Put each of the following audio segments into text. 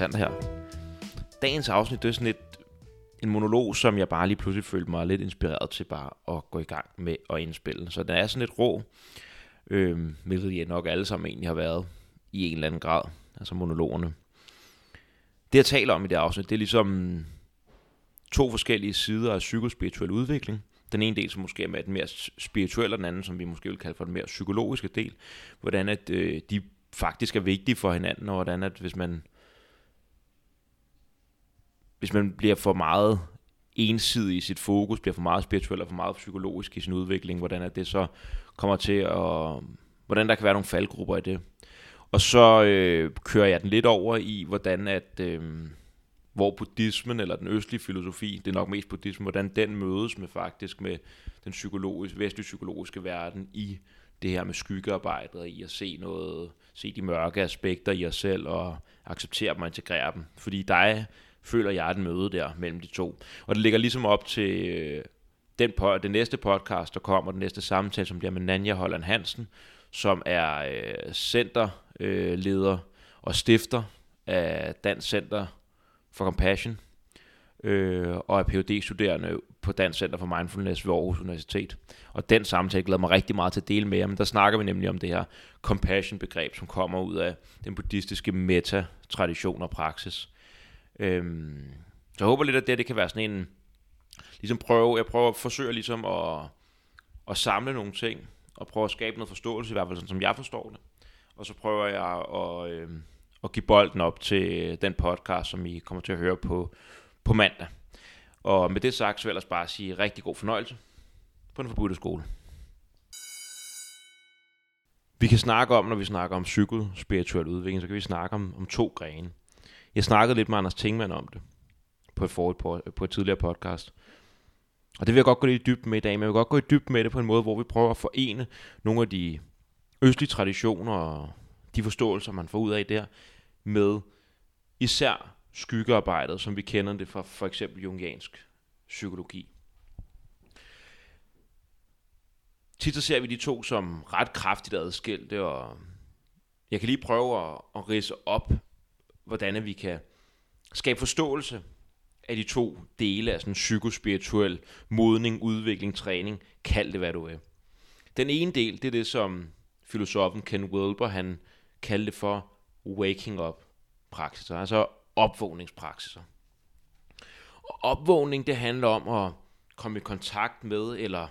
Alexander her. Dagens afsnit, det er sådan et, en monolog, som jeg bare lige pludselig følte mig lidt inspireret til bare at gå i gang med at indspille. Så den er sådan lidt rå, øh, hvilket jeg nok alle sammen egentlig har været i en eller anden grad, altså monologerne. Det jeg taler om i det afsnit, det er ligesom to forskellige sider af psykospirituel udvikling. Den ene del, som måske er med den mere spirituelle, og den anden, som vi måske vil kalde for den mere psykologiske del. Hvordan at øh, de faktisk er vigtige for hinanden, og hvordan at hvis man hvis man bliver for meget ensidig i sit fokus, bliver for meget spirituel og for meget psykologisk i sin udvikling, hvordan at det så kommer til at... Hvordan der kan være nogle faldgrupper i det. Og så øh, kører jeg den lidt over i, hvordan at... Øh, hvor buddhismen eller den østlige filosofi, det er nok mest buddhismen, hvordan den mødes med faktisk med den psykologiske, vestlige psykologiske verden i det her med skyggearbejdet i at se noget, se de mørke aspekter i os selv og acceptere dem og integrere dem. Fordi der er, føler jeg, den møde der mellem de to. Og det ligger ligesom op til øh, den, på, den næste podcast, der kommer, den næste samtale, som bliver med Nanja Holland Hansen, som er øh, centerleder øh, og stifter af Dansk Center for Compassion, øh, og er phd studerende på Dansk Center for Mindfulness ved Aarhus Universitet. Og den samtale glæder mig rigtig meget til at dele med jer, men der snakker vi nemlig om det her compassion-begreb, som kommer ud af den buddhistiske meta-tradition og praksis. Øhm, så jeg håber lidt, at det, det kan være sådan en, ligesom prøve, jeg prøver at forsøge ligesom at, at samle nogle ting, og prøve at skabe noget forståelse, i hvert fald sådan som jeg forstår det. Og så prøver jeg at, øh, at give bolden op til den podcast, som I kommer til at høre på, på mandag. Og med det sagt, så vil jeg ellers bare sige rigtig god fornøjelse på den forbudte skole. Vi kan snakke om, når vi snakker om psykospirituel udvikling, så kan vi snakke om, om to grene. Jeg snakkede lidt med Anders Tingmann om det på et, for, på, på et tidligere podcast. Og det vil jeg godt gå lidt i dybden med i dag, men jeg vil godt gå i dybden med det på en måde, hvor vi prøver at forene nogle af de østlige traditioner og de forståelser, man får ud af der, med især skyggearbejdet, som vi kender det fra for eksempel jungiansk psykologi. Tit så ser vi de to som ret kraftigt adskilte, og jeg kan lige prøve at, at rise op, hvordan vi kan skabe forståelse af de to dele af sådan psykospirituel modning, udvikling, træning, kald det hvad du vil. Den ene del, det er det, som filosofen Ken Wilber, han kaldte for waking up praksiser, altså opvågningspraksiser. Og opvågning, det handler om at komme i kontakt med, eller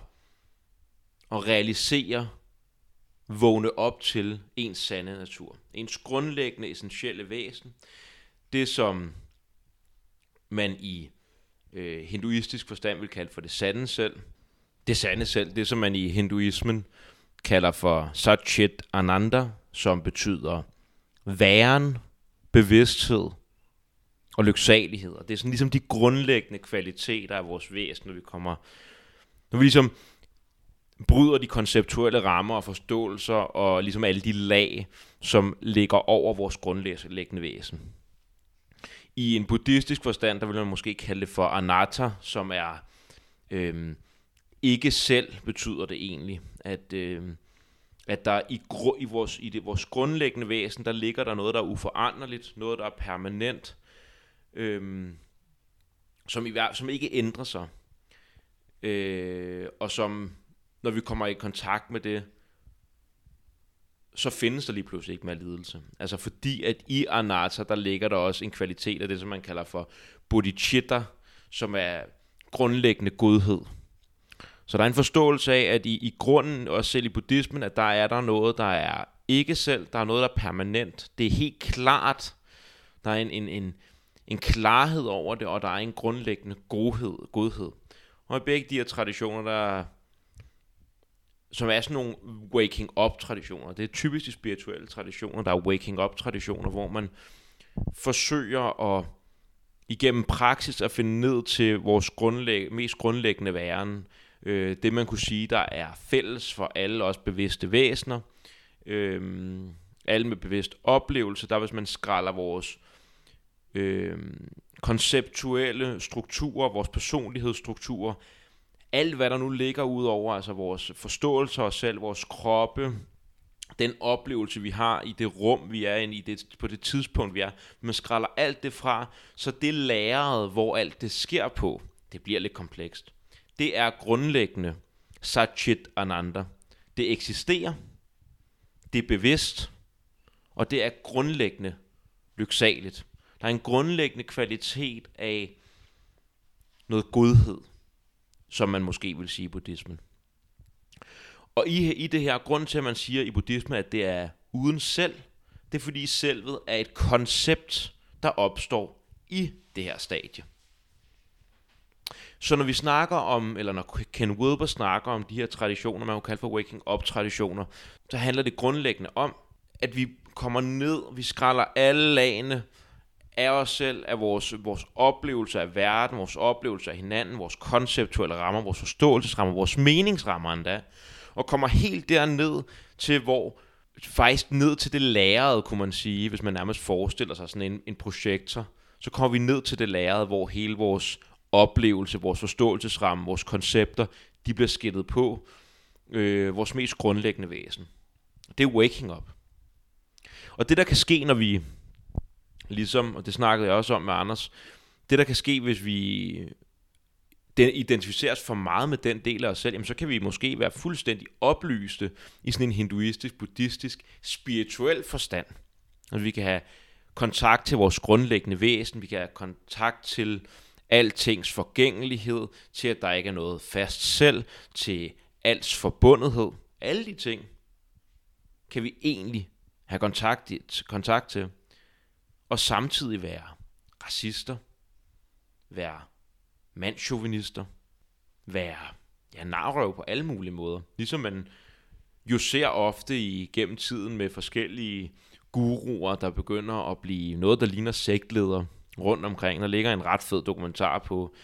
at realisere, vågne op til ens sande natur. Ens grundlæggende, essentielle væsen. Det, som man i øh, hinduistisk forstand vil kalde for det sande selv. Det sande selv, det som man i hinduismen kalder for Satchit Ananda, som betyder væren, bevidsthed og lyksalighed. Og det er sådan ligesom de grundlæggende kvaliteter af vores væsen, når vi kommer, når vi ligesom bryder de konceptuelle rammer og forståelser og ligesom alle de lag, som ligger over vores grundlæggende væsen. I en buddhistisk forstand, der vil man måske kalde det for anatta, som er øhm, ikke selv, betyder det egentlig. At, øhm, at der i, gru, i, vores, i det, vores grundlæggende væsen, der ligger der noget, der er uforanderligt, noget, der er permanent, øhm, som, i, som ikke ændrer sig. Øh, og som, når vi kommer i kontakt med det, så findes der lige pludselig ikke mere lidelse. Altså fordi, at i Anata, der ligger der også en kvalitet af det, som man kalder for bodhicitta, som er grundlæggende godhed. Så der er en forståelse af, at i, i grunden, og selv i buddhismen, at der er der noget, der er ikke selv, der er noget, der er permanent. Det er helt klart, der er en, en, en, en klarhed over det, og der er en grundlæggende godhed. godhed. Og i begge de her traditioner, der som er sådan nogle waking up traditioner. Det er typisk de spirituelle traditioner, der er waking up traditioner, hvor man forsøger at igennem praksis at finde ned til vores grundlæg- mest grundlæggende væren. Øh, det man kunne sige, der er fælles for alle os bevidste væsener. Øh, alle med bevidst oplevelse, der hvis man skralder vores øh, konceptuelle strukturer, vores personlighedsstrukturer, alt hvad der nu ligger ud over, altså vores forståelse af os selv, vores kroppe, den oplevelse, vi har i det rum, vi er i, det, på det tidspunkt, vi er. Man skræller alt det fra, så det lærede, hvor alt det sker på, det bliver lidt komplekst. Det er grundlæggende Satchit Ananda. Det eksisterer, det er bevidst, og det er grundlæggende lyksaligt. Der er en grundlæggende kvalitet af noget godhed, som man måske vil sige i buddhismen. Og i, i det her, grund til, at man siger i buddhisme, at det er uden selv, det er fordi selvet er et koncept, der opstår i det her stadie. Så når vi snakker om, eller når Ken Wilber snakker om de her traditioner, man kan kalde for waking up traditioner, så handler det grundlæggende om, at vi kommer ned, vi skralder alle lagene af os selv, af vores, vores oplevelse af verden, vores oplevelse af hinanden, vores konceptuelle rammer, vores forståelsesrammer, vores meningsrammer endda, og kommer helt derned til, hvor faktisk ned til det lærede, kunne man sige, hvis man nærmest forestiller sig sådan en, en projektor, så kommer vi ned til det lærede, hvor hele vores oplevelse, vores forståelsesramme, vores koncepter, de bliver skidtet på øh, vores mest grundlæggende væsen. Det er waking up. Og det, der kan ske, når vi, ligesom, og det snakkede jeg også om med Anders, det, der kan ske, hvis vi den identificeres for meget med den del af os selv, jamen så kan vi måske være fuldstændig oplyste i sådan en hinduistisk, buddhistisk, spirituel forstand. Altså vi kan have kontakt til vores grundlæggende væsen, vi kan have kontakt til altings forgængelighed, til at der ikke er noget fast selv, til alts forbundethed. Alle de ting kan vi egentlig have kontakt, kontakt til, og samtidig være racister, være mandschauvinister, være ja, narrøv på alle mulige måder. Ligesom man jo ser ofte igennem tiden med forskellige guruer, der begynder at blive noget, der ligner sektleder rundt omkring. Der ligger en ret fed dokumentar på,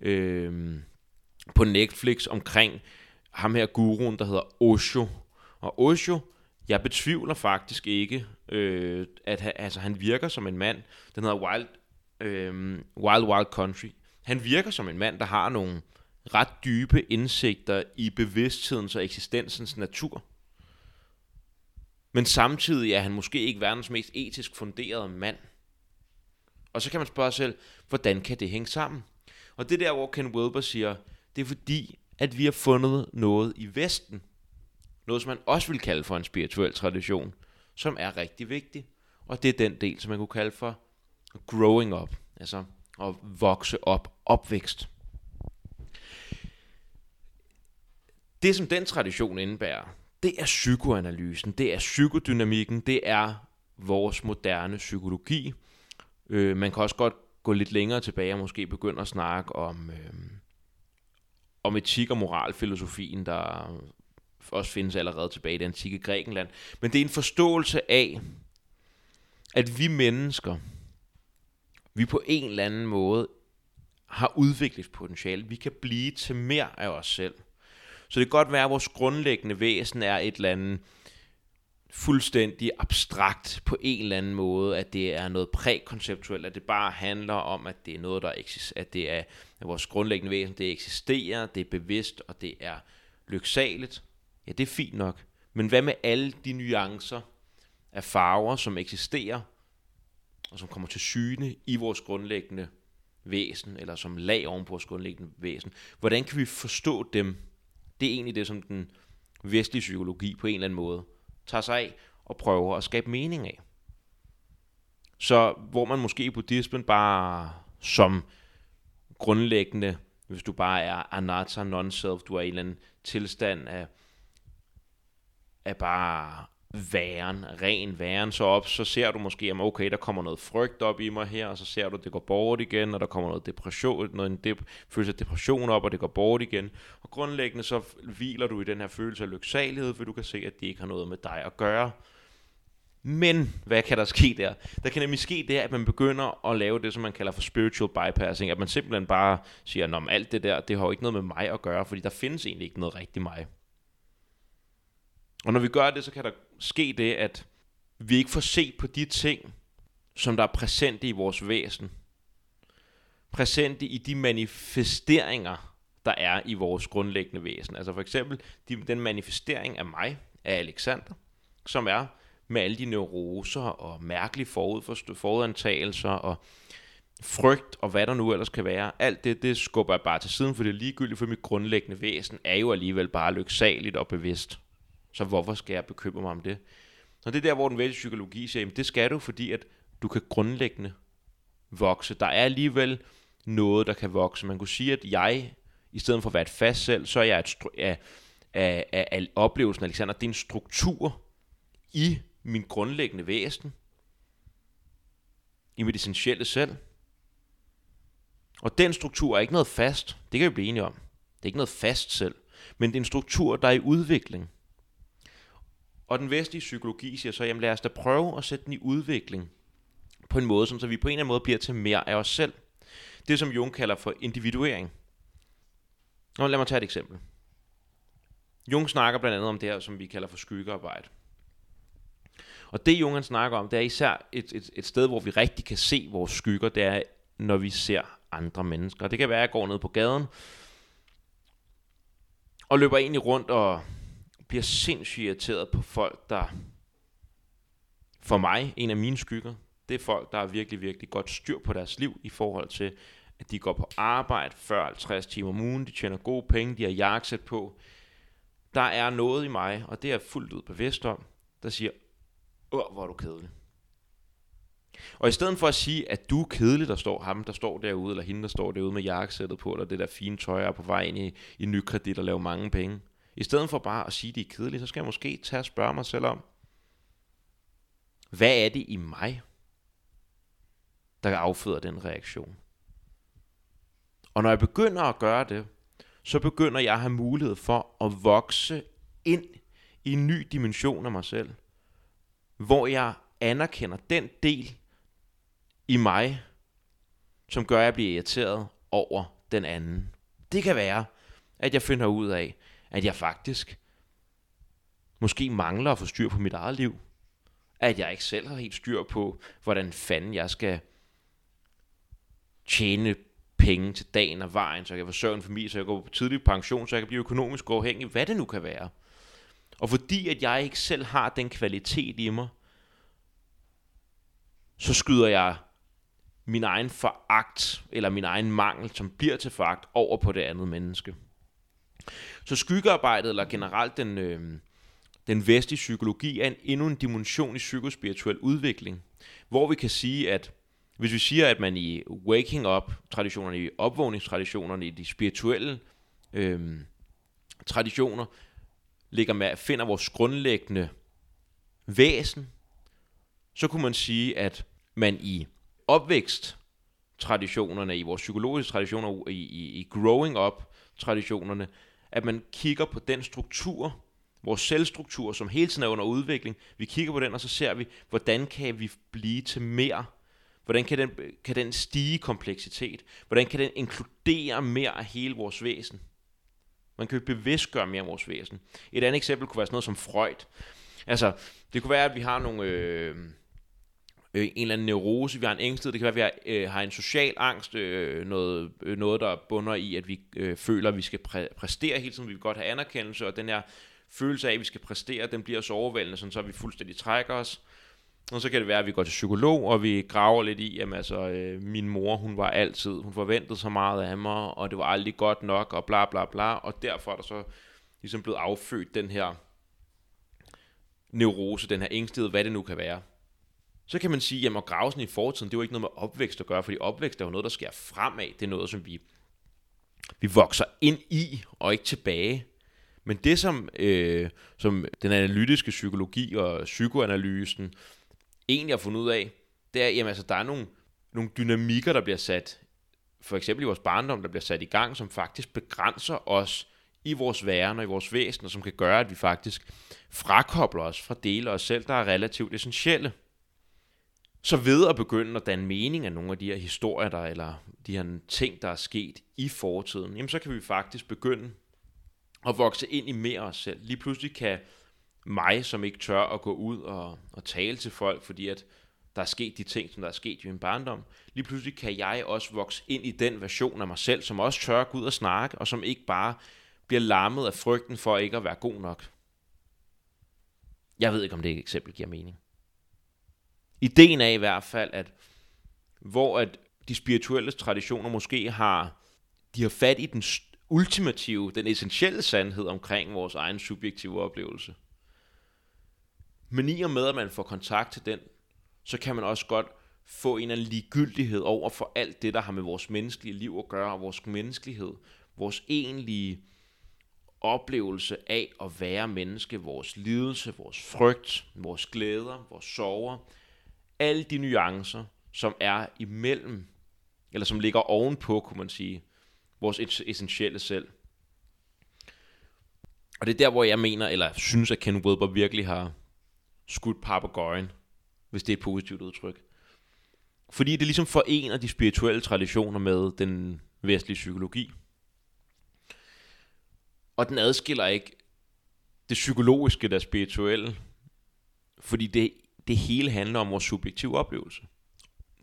øh, på Netflix omkring ham her guruen, der hedder Osho. Og Osho, jeg betvivler faktisk ikke, øh, at han, altså, han virker som en mand. Den hedder Wild, øh, Wild Wild Country. Han virker som en mand, der har nogle ret dybe indsigter i bevidsthedens og eksistensens natur. Men samtidig er han måske ikke verdens mest etisk funderede mand. Og så kan man spørge sig selv, hvordan kan det hænge sammen? Og det der, hvor Ken Wilber siger, det er fordi, at vi har fundet noget i Vesten, noget som man også vil kalde for en spirituel tradition, som er rigtig vigtig. Og det er den del, som man kunne kalde for growing up, altså at vokse op, opvækst. Det, som den tradition indebærer, det er psykoanalysen, det er psykodynamikken, det er vores moderne psykologi. Øh, man kan også godt gå lidt længere tilbage og måske begynde at snakke om, øh, om etik og moralfilosofien, der også findes allerede tilbage i det antikke Grækenland. Men det er en forståelse af, at vi mennesker, vi på en eller anden måde har udviklingspotentiale. Vi kan blive til mere af os selv. Så det kan godt være, at vores grundlæggende væsen er et eller andet fuldstændig abstrakt på en eller anden måde, at det er noget prækonceptuelt, at det bare handler om, at det er noget, der eksisterer, at det er at vores grundlæggende væsen, det eksisterer, det er bevidst, og det er lyksaligt. Ja, det er fint nok. Men hvad med alle de nuancer af farver, som eksisterer, og som kommer til syne i vores grundlæggende væsen, eller som lag oven på vores grundlæggende væsen. Hvordan kan vi forstå dem? Det er egentlig det, som den vestlige psykologi på en eller anden måde tager sig af og prøver at skabe mening af. Så hvor man måske i buddhismen bare som grundlæggende, hvis du bare er anatta, non-self, du er i en eller anden tilstand af, er bare væren, ren væren, så op, så ser du måske, at okay, der kommer noget frygt op i mig her, og så ser du, at det går bort igen, og der kommer noget depression, noget en dep- følelse af depression op, og det går bort igen. Og grundlæggende så hviler du i den her følelse af lyksalighed, for du kan se, at det ikke har noget med dig at gøre. Men hvad kan der ske der? Der kan nemlig ske det, at man begynder at lave det, som man kalder for spiritual bypassing, at man simpelthen bare siger, at alt det der, det har jo ikke noget med mig at gøre, fordi der findes egentlig ikke noget rigtigt mig. Og når vi gør det, så kan der ske det, at vi ikke får set på de ting, som der er præsente i vores væsen. Præsente i de manifesteringer, der er i vores grundlæggende væsen. Altså for eksempel de, den manifestering af mig, af Alexander, som er med alle de neuroser og mærkelige forud forudantagelser og frygt og hvad der nu ellers kan være. Alt det, det skubber jeg bare til siden, for det er ligegyldigt, for mit grundlæggende væsen er jo alligevel bare lyksaligt og bevidst. Så hvorfor skal jeg bekymre mig om det? Så det er der, hvor den vælge psykologi siger, jamen det skal du, fordi at du kan grundlæggende vokse. Der er alligevel noget, der kan vokse. Man kunne sige, at jeg, i stedet for at være et fast selv, så er jeg et af, af, af, af oplevelsen, Alexander, det er en struktur i min grundlæggende væsen, i mit essentielle selv. Og den struktur er ikke noget fast. Det kan vi blive enige om. Det er ikke noget fast selv. Men det er en struktur, der er i udvikling. Og den vestlige psykologi siger så, jamen lad os da prøve at sætte den i udvikling på en måde, som så vi på en eller anden måde bliver til mere af os selv. Det som Jung kalder for individuering. Nå, lad mig tage et eksempel. Jung snakker blandt andet om det her, som vi kalder for skyggearbejde. Og det Jung han snakker om, det er især et, et, et sted, hvor vi rigtig kan se vores skygger, det er, når vi ser andre mennesker. Det kan være, at jeg går ned på gaden, og løber egentlig rundt og bliver sindssygt irriteret på folk, der for mig, en af mine skygger, det er folk, der har virkelig, virkelig godt styr på deres liv i forhold til, at de går på arbejde 40-50 timer om ugen, de tjener gode penge, de har jakkesæt på. Der er noget i mig, og det er jeg fuldt ud bevidst om, der siger, åh, hvor er du kedelig. Og i stedet for at sige, at du er kedelig, der står ham, der står derude, eller hende, der står derude med jakkesættet på, eller det der fine tøj er på vej ind i, i nykredit og laver mange penge. I stedet for bare at sige, at de er kedelige, så skal jeg måske tage og spørge mig selv om, hvad er det i mig, der afføder den reaktion? Og når jeg begynder at gøre det, så begynder jeg at have mulighed for at vokse ind i en ny dimension af mig selv, hvor jeg anerkender den del i mig, som gør, at jeg bliver irriteret over den anden. Det kan være, at jeg finder ud af, at jeg faktisk måske mangler at få styr på mit eget liv. At jeg ikke selv har helt styr på, hvordan fanden jeg skal tjene penge til dagen og vejen, så jeg kan forsørge en familie, så jeg går på tidlig pension, så jeg kan blive økonomisk uafhængig, hvad det nu kan være. Og fordi at jeg ikke selv har den kvalitet i mig, så skyder jeg min egen foragt, eller min egen mangel, som bliver til foragt, over på det andet menneske. Så skyggearbejdet, eller generelt den, øh, den vestlige psykologi, er en, endnu en dimension i psykospirituel udvikling, hvor vi kan sige, at hvis vi siger, at man i waking up-traditionerne, i opvågningstraditionerne, i de spirituelle øh, traditioner, ligger med, finder vores grundlæggende væsen, så kunne man sige, at man i opvækst traditionerne, i vores psykologiske traditioner, i, i, i growing up traditionerne, at man kigger på den struktur, vores selvstruktur, som hele tiden er under udvikling. Vi kigger på den, og så ser vi, hvordan kan vi blive til mere? Hvordan kan den, kan den stige kompleksitet? Hvordan kan den inkludere mere af hele vores væsen? Man kan jo bevidstgøre mere af vores væsen. Et andet eksempel kunne være sådan noget som Freud. Altså, det kunne være, at vi har nogle... Øh, øh, en eller anden neurose, vi har en ængsthed, det kan være, at vi har, øh, har en social angst, øh, noget, øh, noget, der bunder i, at vi øh, føler, at vi skal præ- præstere hele tiden, vi vil godt have anerkendelse, og den her følelse af, at vi skal præstere, den bliver så overvældende, sådan, så vi fuldstændig trækker os. Og så kan det være, at vi går til psykolog, og vi graver lidt i, at altså, øh, min mor, hun var altid, hun forventede så meget af mig, og det var aldrig godt nok, og bla bla bla, og derfor er der så ligesom blevet affødt den her neurose, den her ængsthed, hvad det nu kan være. Så kan man sige, at grave sådan i fortiden, det er jo ikke noget med opvækst at gøre, fordi opvækst er jo noget, der sker fremad. Det er noget, som vi, vi vokser ind i, og ikke tilbage. Men det, som, øh, som den analytiske psykologi og psykoanalysen egentlig har fundet ud af, det er, at altså, der er nogle, nogle dynamikker, der bliver sat, for eksempel i vores barndom, der bliver sat i gang, som faktisk begrænser os i vores væren og i vores væsen, og som kan gøre, at vi faktisk frakobler os fra dele af os selv, der er relativt essentielle. Så ved at begynde at danne mening af nogle af de her historier, der, eller de her ting, der er sket i fortiden, jamen så kan vi faktisk begynde at vokse ind i mere os selv. Lige pludselig kan mig, som ikke tør at gå ud og, og tale til folk, fordi at der er sket de ting, som der er sket i min barndom, lige pludselig kan jeg også vokse ind i den version af mig selv, som også tør at gå ud og snakke, og som ikke bare bliver lammet af frygten for ikke at være god nok. Jeg ved ikke, om det eksempel giver mening. Ideen er i hvert fald, at hvor at de spirituelle traditioner måske har, de har fat i den ultimative, den essentielle sandhed omkring vores egen subjektive oplevelse. Men i og med, at man får kontakt til den, så kan man også godt få en eller anden ligegyldighed over for alt det, der har med vores menneskelige liv at gøre, og vores menneskelighed, vores egentlige oplevelse af at være menneske, vores lidelse, vores frygt, vores glæder, vores sorger, alle de nuancer, som er imellem, eller som ligger ovenpå, kunne man sige, vores essentielle selv. Og det er der, hvor jeg mener, eller synes, at Ken Wilber virkelig har skudt papegøjen, hvis det er et positivt udtryk. Fordi det ligesom forener de spirituelle traditioner med den vestlige psykologi. Og den adskiller ikke det psykologiske, der spirituelle, fordi det, det hele handler om vores subjektive oplevelse.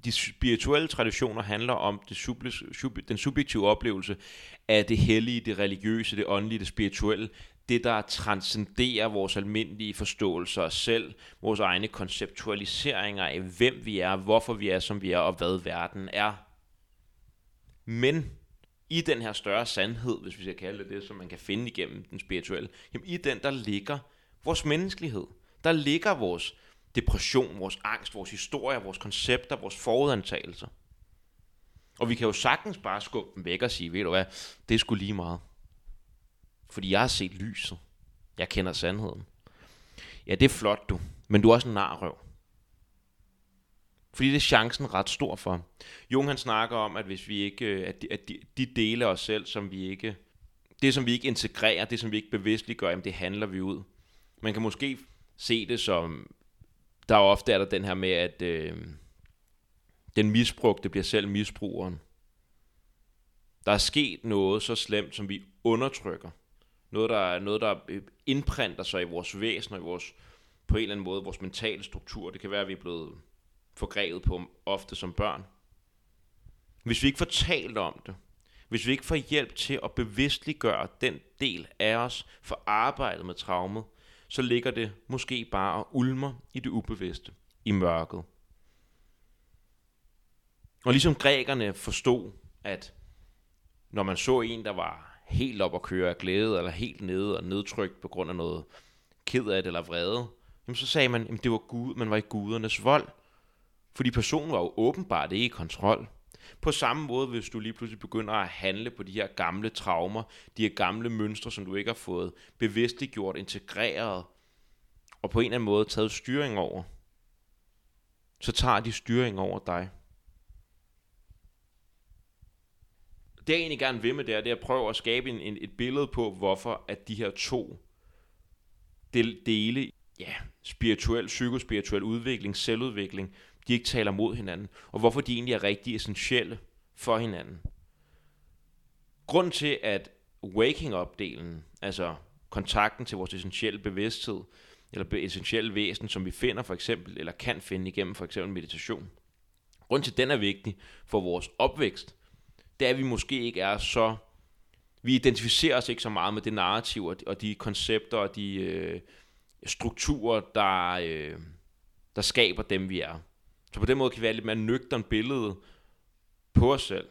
De spirituelle traditioner handler om det sub, sub, den subjektive oplevelse af det hellige, det religiøse, det åndelige, det spirituelle, det, der transcenderer vores almindelige forståelse af os selv, vores egne konceptualiseringer af, hvem vi er, hvorfor vi er, som vi er, og hvad verden er. Men i den her større sandhed, hvis vi skal kalde det det, som man kan finde igennem den spirituelle, jamen i den, der ligger vores menneskelighed. Der ligger vores depression, vores angst, vores historie, vores koncepter, vores forudantagelser. Og vi kan jo sagtens bare skubbe dem væk og sige, ved du hvad, det skulle lige meget. Fordi jeg har set lyset. Jeg kender sandheden. Ja, det er flot, du. Men du er også en narrøv. Fordi det er chancen ret stor for. Jung han snakker om, at hvis vi ikke, øh, at de, at de, de dele af os selv, som vi ikke, det som vi ikke integrerer, det som vi ikke bevidstligt gør, jamen det handler vi ud. Man kan måske se det som, der er ofte er der den her med, at øh, den misbrugte bliver selv misbrugeren. Der er sket noget så slemt, som vi undertrykker. Noget, der, noget, der øh, indprinter sig i vores væsen og i vores, på en eller anden måde, vores mentale struktur. Det kan være, at vi er blevet forgrevet på ofte som børn. Hvis vi ikke får talt om det, hvis vi ikke får hjælp til at bevidstliggøre den del af os for arbejdet med traumet, så ligger det måske bare og ulmer i det ubevidste, i mørket. Og ligesom grækerne forstod, at når man så en, der var helt op at køre af glæde, eller helt nede og nedtrykt på grund af noget ked af det eller vrede, jamen så sagde man, at det var Gud, man var i gudernes vold. Fordi personen var jo åbenbart ikke i kontrol. På samme måde, hvis du lige pludselig begynder at handle på de her gamle traumer, de her gamle mønstre, som du ikke har fået bevidstgjort, integreret, og på en eller anden måde taget styring over, så tager de styring over dig. Det jeg egentlig gerne vil med det, er, det er at prøve at skabe en, en, et billede på, hvorfor at de her to dele, ja, spirituel, psykospirituel udvikling, selvudvikling, de ikke taler mod hinanden, og hvorfor de egentlig er rigtig essentielle for hinanden. Grund til, at waking up-delen, altså kontakten til vores essentielle bevidsthed, eller essentielle væsen, som vi finder for eksempel, eller kan finde igennem for eksempel meditation. Grund til, at den er vigtig for vores opvækst, det er, at vi måske ikke er så... Vi identificerer os ikke så meget med det narrativ og de, og de koncepter og de øh, strukturer, der, øh, der skaber dem, vi er. Så på den måde kan vi have lidt mere nøgteren billede på os selv.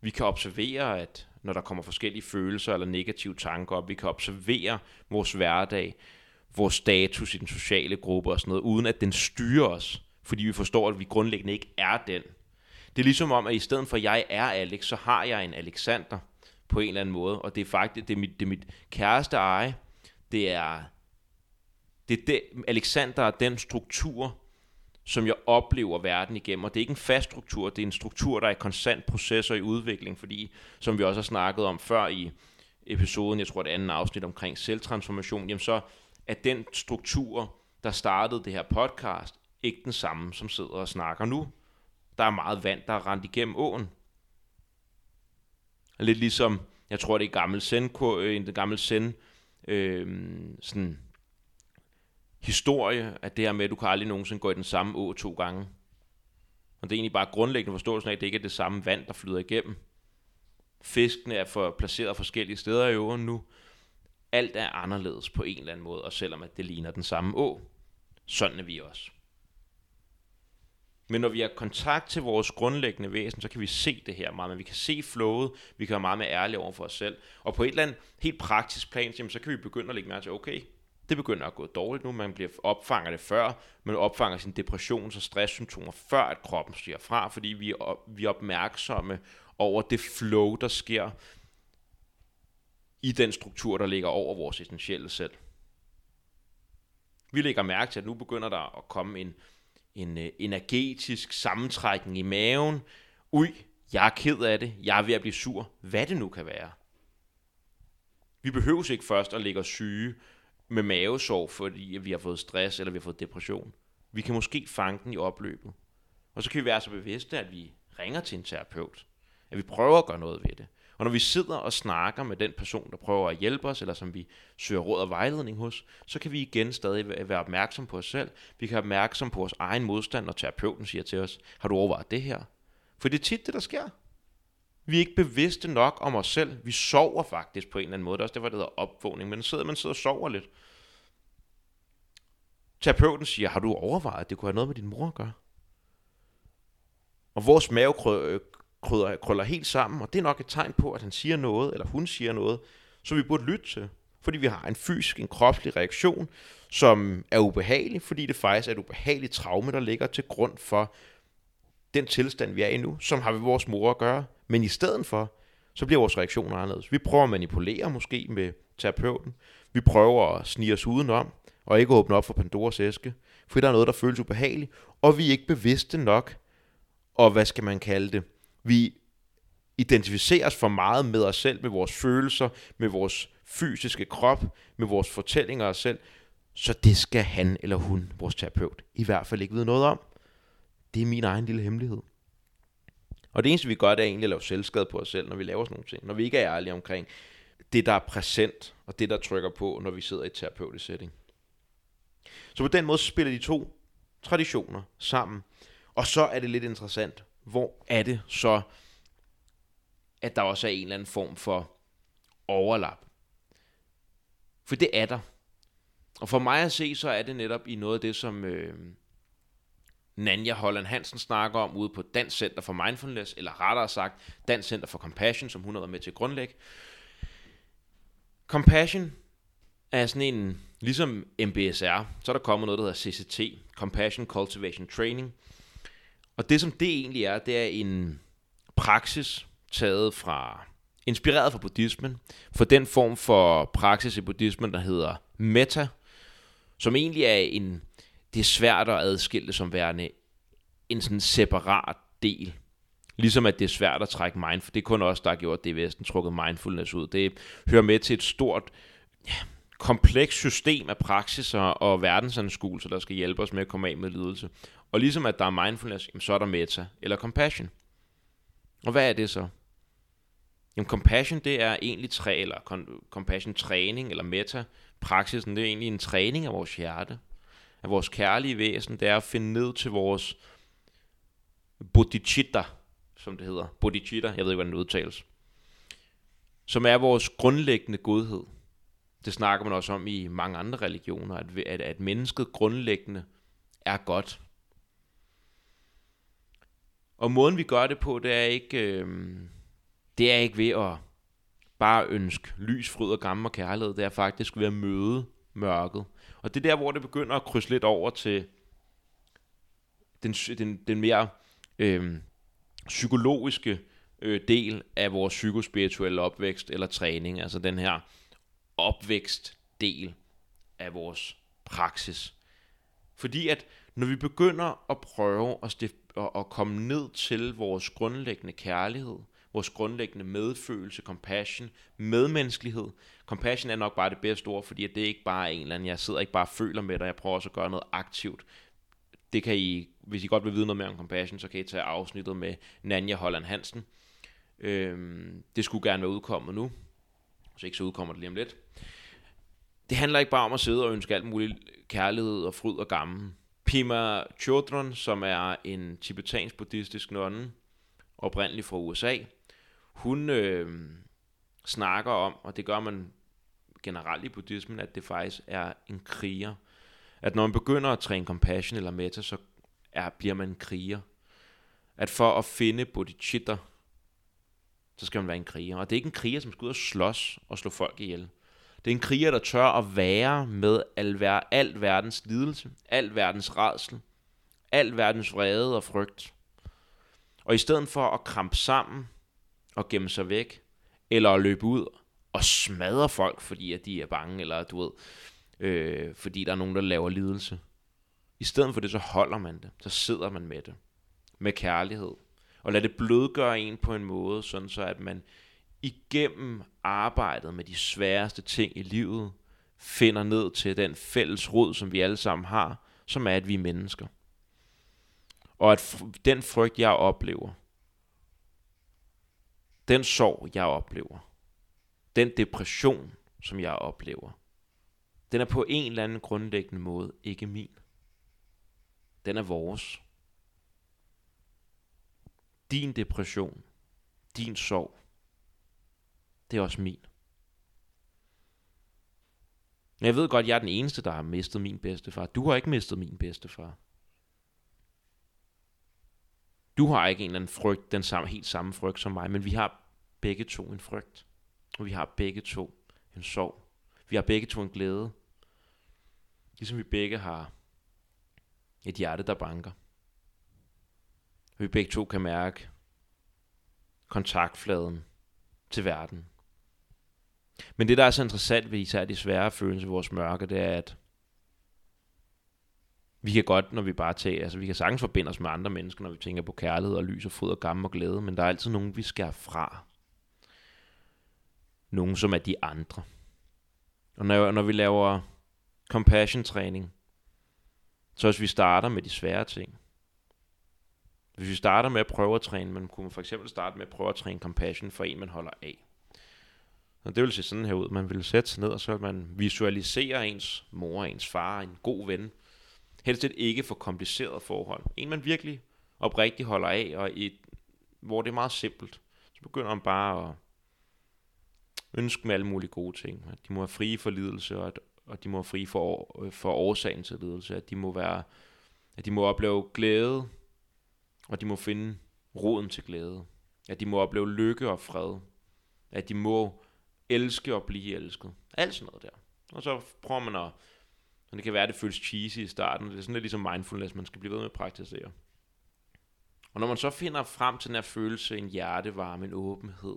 Vi kan observere, at når der kommer forskellige følelser eller negative tanker op, vi kan observere vores hverdag, vores status i den sociale gruppe og sådan noget, uden at den styrer os, fordi vi forstår, at vi grundlæggende ikke er den. Det er ligesom om, at i stedet for, at jeg er Alex, så har jeg en Alexander på en eller anden måde, og det er faktisk, det er mit, det er mit kæreste eje, det er, det er det, Alexander er den struktur, som jeg oplever verden igennem. Og det er ikke en fast struktur, det er en struktur, der er i konstant proces og i udvikling, fordi, som vi også har snakket om før i episoden, jeg tror det andet afsnit omkring selvtransformation, jamen så er den struktur, der startede det her podcast, ikke den samme, som sidder og snakker nu. Der er meget vand, der er rent igennem åen. Lidt ligesom, jeg tror det er gammel zen, øh, en gammel zen, øh, sådan historie, at det her med, at du kan aldrig nogensinde gå i den samme å to gange. Og det er egentlig bare grundlæggende forståelsen af, at det ikke er det samme vand, der flyder igennem. Fiskene er for, placeret forskellige steder i åen nu. Alt er anderledes på en eller anden måde, og selvom at det ligner den samme å. sådan er vi også. Men når vi har kontakt til vores grundlæggende væsen, så kan vi se det her meget, men vi kan se flowet, vi kan være meget mere ærlige over for os selv. Og på et eller andet helt praktisk plan, så kan vi begynde at lægge mærke til, okay, det begynder at gå dårligt nu, man bliver opfanger det før, man opfanger sin depressions- og stresssymptomer før, at kroppen stiger fra, fordi vi er, op, vi er opmærksomme over det flow, der sker i den struktur, der ligger over vores essentielle selv. Vi lægger mærke til, at nu begynder der at komme en, en øh, energetisk sammentrækning i maven. Ui, jeg er ked af det, jeg er ved at blive sur, hvad det nu kan være. Vi behøver ikke først at lægge os syge med mavesår, fordi vi har fået stress eller vi har fået depression. Vi kan måske fange den i opløbet. Og så kan vi være så bevidste, at vi ringer til en terapeut. At vi prøver at gøre noget ved det. Og når vi sidder og snakker med den person, der prøver at hjælpe os, eller som vi søger råd og vejledning hos, så kan vi igen stadig være opmærksom på os selv. Vi kan være opmærksom på vores egen modstand, når terapeuten siger til os, har du overvejet det her? For det er tit det, der sker. Vi er ikke bevidste nok om os selv. Vi sover faktisk på en eller anden måde. Det er også det, der hedder opvågning. Men sidder man sidder og sover lidt. Terapeuten siger, har du overvejet, at det kunne have noget med din mor at gøre? Og vores mave krøller, øh, krøller helt sammen, og det er nok et tegn på, at han siger noget, eller hun siger noget, som vi burde lytte til. Fordi vi har en fysisk, en kropslig reaktion, som er ubehagelig, fordi det faktisk er et ubehageligt traume, der ligger til grund for den tilstand, vi er i nu, som har med vores mor at gøre. Men i stedet for, så bliver vores reaktioner anderledes. Vi prøver at manipulere måske med terapeuten. Vi prøver at snige os udenom, og ikke åbne op for Pandoras æske, fordi der er noget, der føles ubehageligt, og vi er ikke bevidste nok, og hvad skal man kalde det, vi identificerer os for meget med os selv, med vores følelser, med vores fysiske krop, med vores fortællinger af os selv, så det skal han eller hun, vores terapeut, i hvert fald ikke vide noget om. Det er min egen lille hemmelighed. Og det eneste, vi gør, det er egentlig at lave selvskade på os selv, når vi laver sådan nogle ting. Når vi ikke er ærlige omkring det, der er præsent, og det, der trykker på, når vi sidder i et terapeutisk setting. Så på den måde spiller de to traditioner sammen. Og så er det lidt interessant, hvor er det så, at der også er en eller anden form for overlap. For det er der. Og for mig at se, så er det netop i noget af det, som øh, Nanja Holland Hansen snakker om ude på Dansk Center for Mindfulness, eller rettere sagt Dansk Center for Compassion, som hun har været med til at grundlægge. Compassion er sådan en, ligesom MBSR, så er der kommet noget, der hedder CCT, Compassion Cultivation Training. Og det som det egentlig er, det er en praksis taget fra, inspireret fra buddhismen, for den form for praksis i buddhismen, der hedder metta, som egentlig er en, det er svært at adskille som værende en sådan separat del. Ligesom at det er svært at trække mindfulness. Det er kun os, der har gjort det i Vesten, trukket mindfulness ud. Det hører med til et stort, ja, komplekst system af praksiser og verdensanskuelser, der skal hjælpe os med at komme af med lidelse. Og ligesom at der er mindfulness, så er der meta eller compassion. Og hvad er det så? Jamen compassion, det er egentlig træ, eller compassion træning, eller meta praksisen, det er egentlig en træning af vores hjerte, af vores kærlige væsen, det er at finde ned til vores bodhicitta, som det hedder. Bodhicitta, jeg ved ikke, hvordan det udtales. Som er vores grundlæggende godhed. Det snakker man også om i mange andre religioner, at, at, at mennesket grundlæggende er godt. Og måden vi gør det på, det er ikke, øh, det er ikke ved at bare ønske lys, fryd og gammel og kærlighed. Det er faktisk ved at møde mørket. Og det er der, hvor det begynder at krydse lidt over til den, den, den mere øh, psykologiske øh, del af vores psykospirituelle opvækst eller træning. Altså den her opvækstdel af vores praksis. Fordi at når vi begynder at prøve at, stifte, at, at komme ned til vores grundlæggende kærlighed, vores grundlæggende medfølelse, compassion, medmenneskelighed. Compassion er nok bare det bedste ord, fordi det er ikke bare en eller anden, jeg sidder ikke bare og føler med dig, jeg prøver også at gøre noget aktivt. Det kan I, hvis I godt vil vide noget mere om compassion, så kan I tage afsnittet med Nanja Holland Hansen. Øhm, det skulle gerne være udkommet nu, så ikke så udkommer det lige om lidt. Det handler ikke bare om at sidde og ønske alt muligt kærlighed og fryd og gammel. Pima Chodron, som er en tibetansk buddhistisk nonne, oprindeligt fra USA, hun øh, snakker om, og det gør man generelt i buddhismen, at det faktisk er en kriger. At når man begynder at træne compassion eller metta, så er, bliver man en kriger. At for at finde bodhicitta, så skal man være en kriger. Og det er ikke en kriger, som skal ud og slås og slå folk ihjel. Det er en kriger, der tør at være med al, alt verdens lidelse, al verdens redsel, al verdens vrede og frygt. Og i stedet for at krampe sammen og gemme sig væk, eller at løbe ud og smadre folk, fordi at de er bange, eller du ved, øh, fordi der er nogen, der laver lidelse. I stedet for det, så holder man det. Så sidder man med det. Med kærlighed. Og lad det blødgøre en på en måde, sådan så at man igennem arbejdet med de sværeste ting i livet, finder ned til den fælles rod, som vi alle sammen har, som er, at vi er mennesker. Og at den frygt, jeg oplever, den sorg, jeg oplever, den depression, som jeg oplever, den er på en eller anden grundlæggende måde ikke min. Den er vores. Din depression, din sorg, det er også min. Jeg ved godt, jeg er den eneste, der har mistet min bedstefar. Du har ikke mistet min bedstefar. Du har ikke en eller anden frygt, den samme, helt samme frygt som mig, men vi har begge to en frygt. Og vi har begge to en sorg. Vi har begge to en glæde. Ligesom vi begge har et hjerte, der banker. Og vi begge to kan mærke kontaktfladen til verden. Men det, der er så interessant ved især de svære følelser i vores mørke, det er, at vi kan godt, når vi bare tager, altså vi kan sagtens forbinde os med andre mennesker, når vi tænker på kærlighed og lys og fryd og gammel og glæde, men der er altid nogen, vi skærer fra. Nogen, som er de andre. Og når, når vi laver compassion træning, så hvis vi starter med de svære ting, hvis vi starter med at prøve at træne, man kunne for eksempel starte med at prøve at træne compassion for en, man holder af. Og det vil se sådan her ud. Man vil sætte sig ned, og så vil man visualisere ens mor, ens far, en god ven. Helst et ikke for kompliceret forhold. En, man virkelig oprigtigt holder af, og et, hvor det er meget simpelt. Så begynder man bare at ønske med alle mulige gode ting. At de må være frie for lidelse, og, at, og de må være frie for, øh, for årsagen til lidelse. At de må være at de må opleve glæde, og de må finde roden til glæde. At de må opleve lykke og fred. At de må elske og blive elsket. Alt sådan noget der. Og så prøver man at, og det kan være, at det føles cheesy i starten, det er sådan lidt ligesom mindfulness, man skal blive ved med at praktisere. Og når man så finder frem til den her følelse, en hjertevarme, en åbenhed,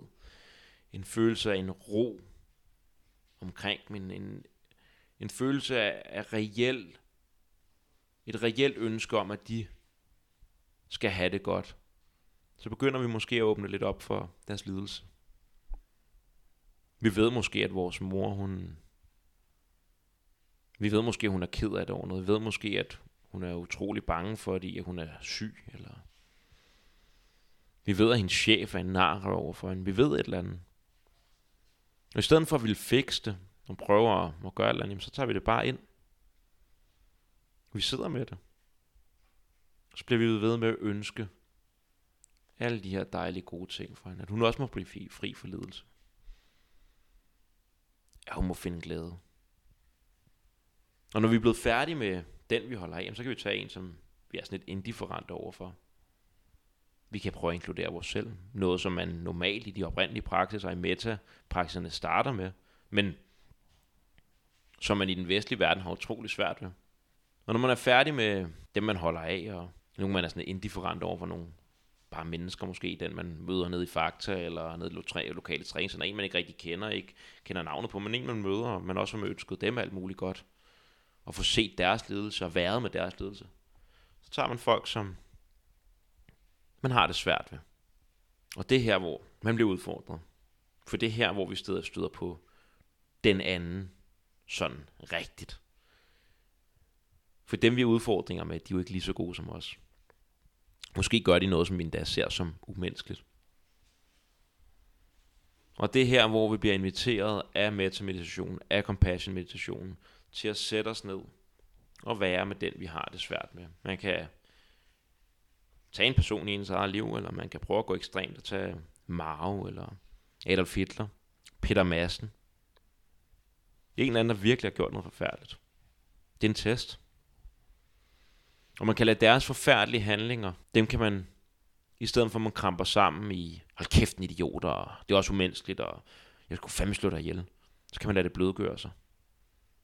en følelse af en ro omkring min, en, en følelse af, af reelt, et reelt ønske om, at de skal have det godt, så begynder vi måske at åbne lidt op for deres lidelse. Vi ved måske, at vores mor, hun... Vi ved måske, at hun er ked af det over noget. Vi ved måske, at hun er utrolig bange, for, fordi hun er syg, eller... Vi ved, at hendes chef er en nar over for hende. Vi ved et eller andet. Og i stedet for at ville fikse det, og prøve at, gøre et eller andet, så tager vi det bare ind. Vi sidder med det. Så bliver vi ved med at ønske alle de her dejlige gode ting for hende. At hun også må blive fri for lidelse at hun må finde glæde. Og når vi er blevet færdige med den, vi holder af, så kan vi tage en, som vi er sådan lidt indifferent overfor. Vi kan prøve at inkludere vores selv. Noget, som man normalt i de oprindelige praksiser i meta-praksiserne starter med, men som man i den vestlige verden har utrolig svært ved. Og når man er færdig med dem, man holder af, og nogle man er sådan indifferent over for nogle bare mennesker måske, den man møder nede i Fakta, eller nede i lo- lokale træning, en man ikke rigtig kender, ikke kender navnet på, men en man møder, man også har ønsket dem alt muligt godt, og få set deres ledelse, og været med deres ledelse. Så tager man folk, som man har det svært ved. Og det er her, hvor man bliver udfordret. For det er her, hvor vi steder støder på den anden sådan rigtigt. For dem, vi har udfordringer med, de er jo ikke lige så gode som os. Måske gør de noget, som vi endda ser som umenneskeligt. Og det er her, hvor vi bliver inviteret af metameditation, af compassion-meditationen, til at sætte os ned og være med den, vi har det svært med. Man kan tage en person i ens eget liv, eller man kan prøve at gå ekstremt og tage Mao, eller Adolf Hitler, Peter Madsen. En eller anden, der virkelig har gjort noget forfærdeligt. Det er en test. Og man kan lade deres forfærdelige handlinger, dem kan man, i stedet for at man kramper sammen i, hold kæft en idiot, og det er også umenneskeligt, og jeg skulle fandme slå dig ihjel. Så kan man lade det blødgøre sig.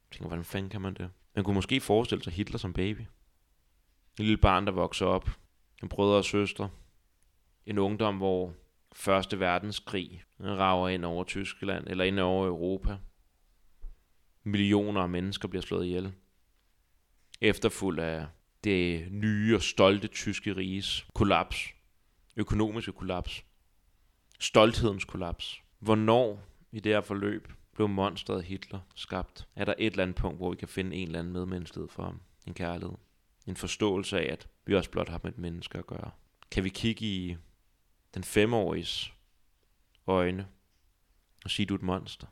Jeg tænker, hvordan fanden kan man det? Man kunne måske forestille sig Hitler som baby. En lille barn, der vokser op. En brødre og søstre. En ungdom, hvor Første verdenskrig rager ind over Tyskland, eller ind over Europa. Millioner af mennesker bliver slået ihjel. Efterfuldt af det nye og stolte tyske riges kollaps. Økonomiske kollaps. Stolthedens kollaps. Hvornår i det her forløb blev monstret Hitler skabt? Er der et eller andet punkt, hvor vi kan finde en eller anden medmenneskelighed for ham? En kærlighed? En forståelse af, at vi også blot har med et menneske at gøre? Kan vi kigge i den femåriges øjne og sige, du er et monster?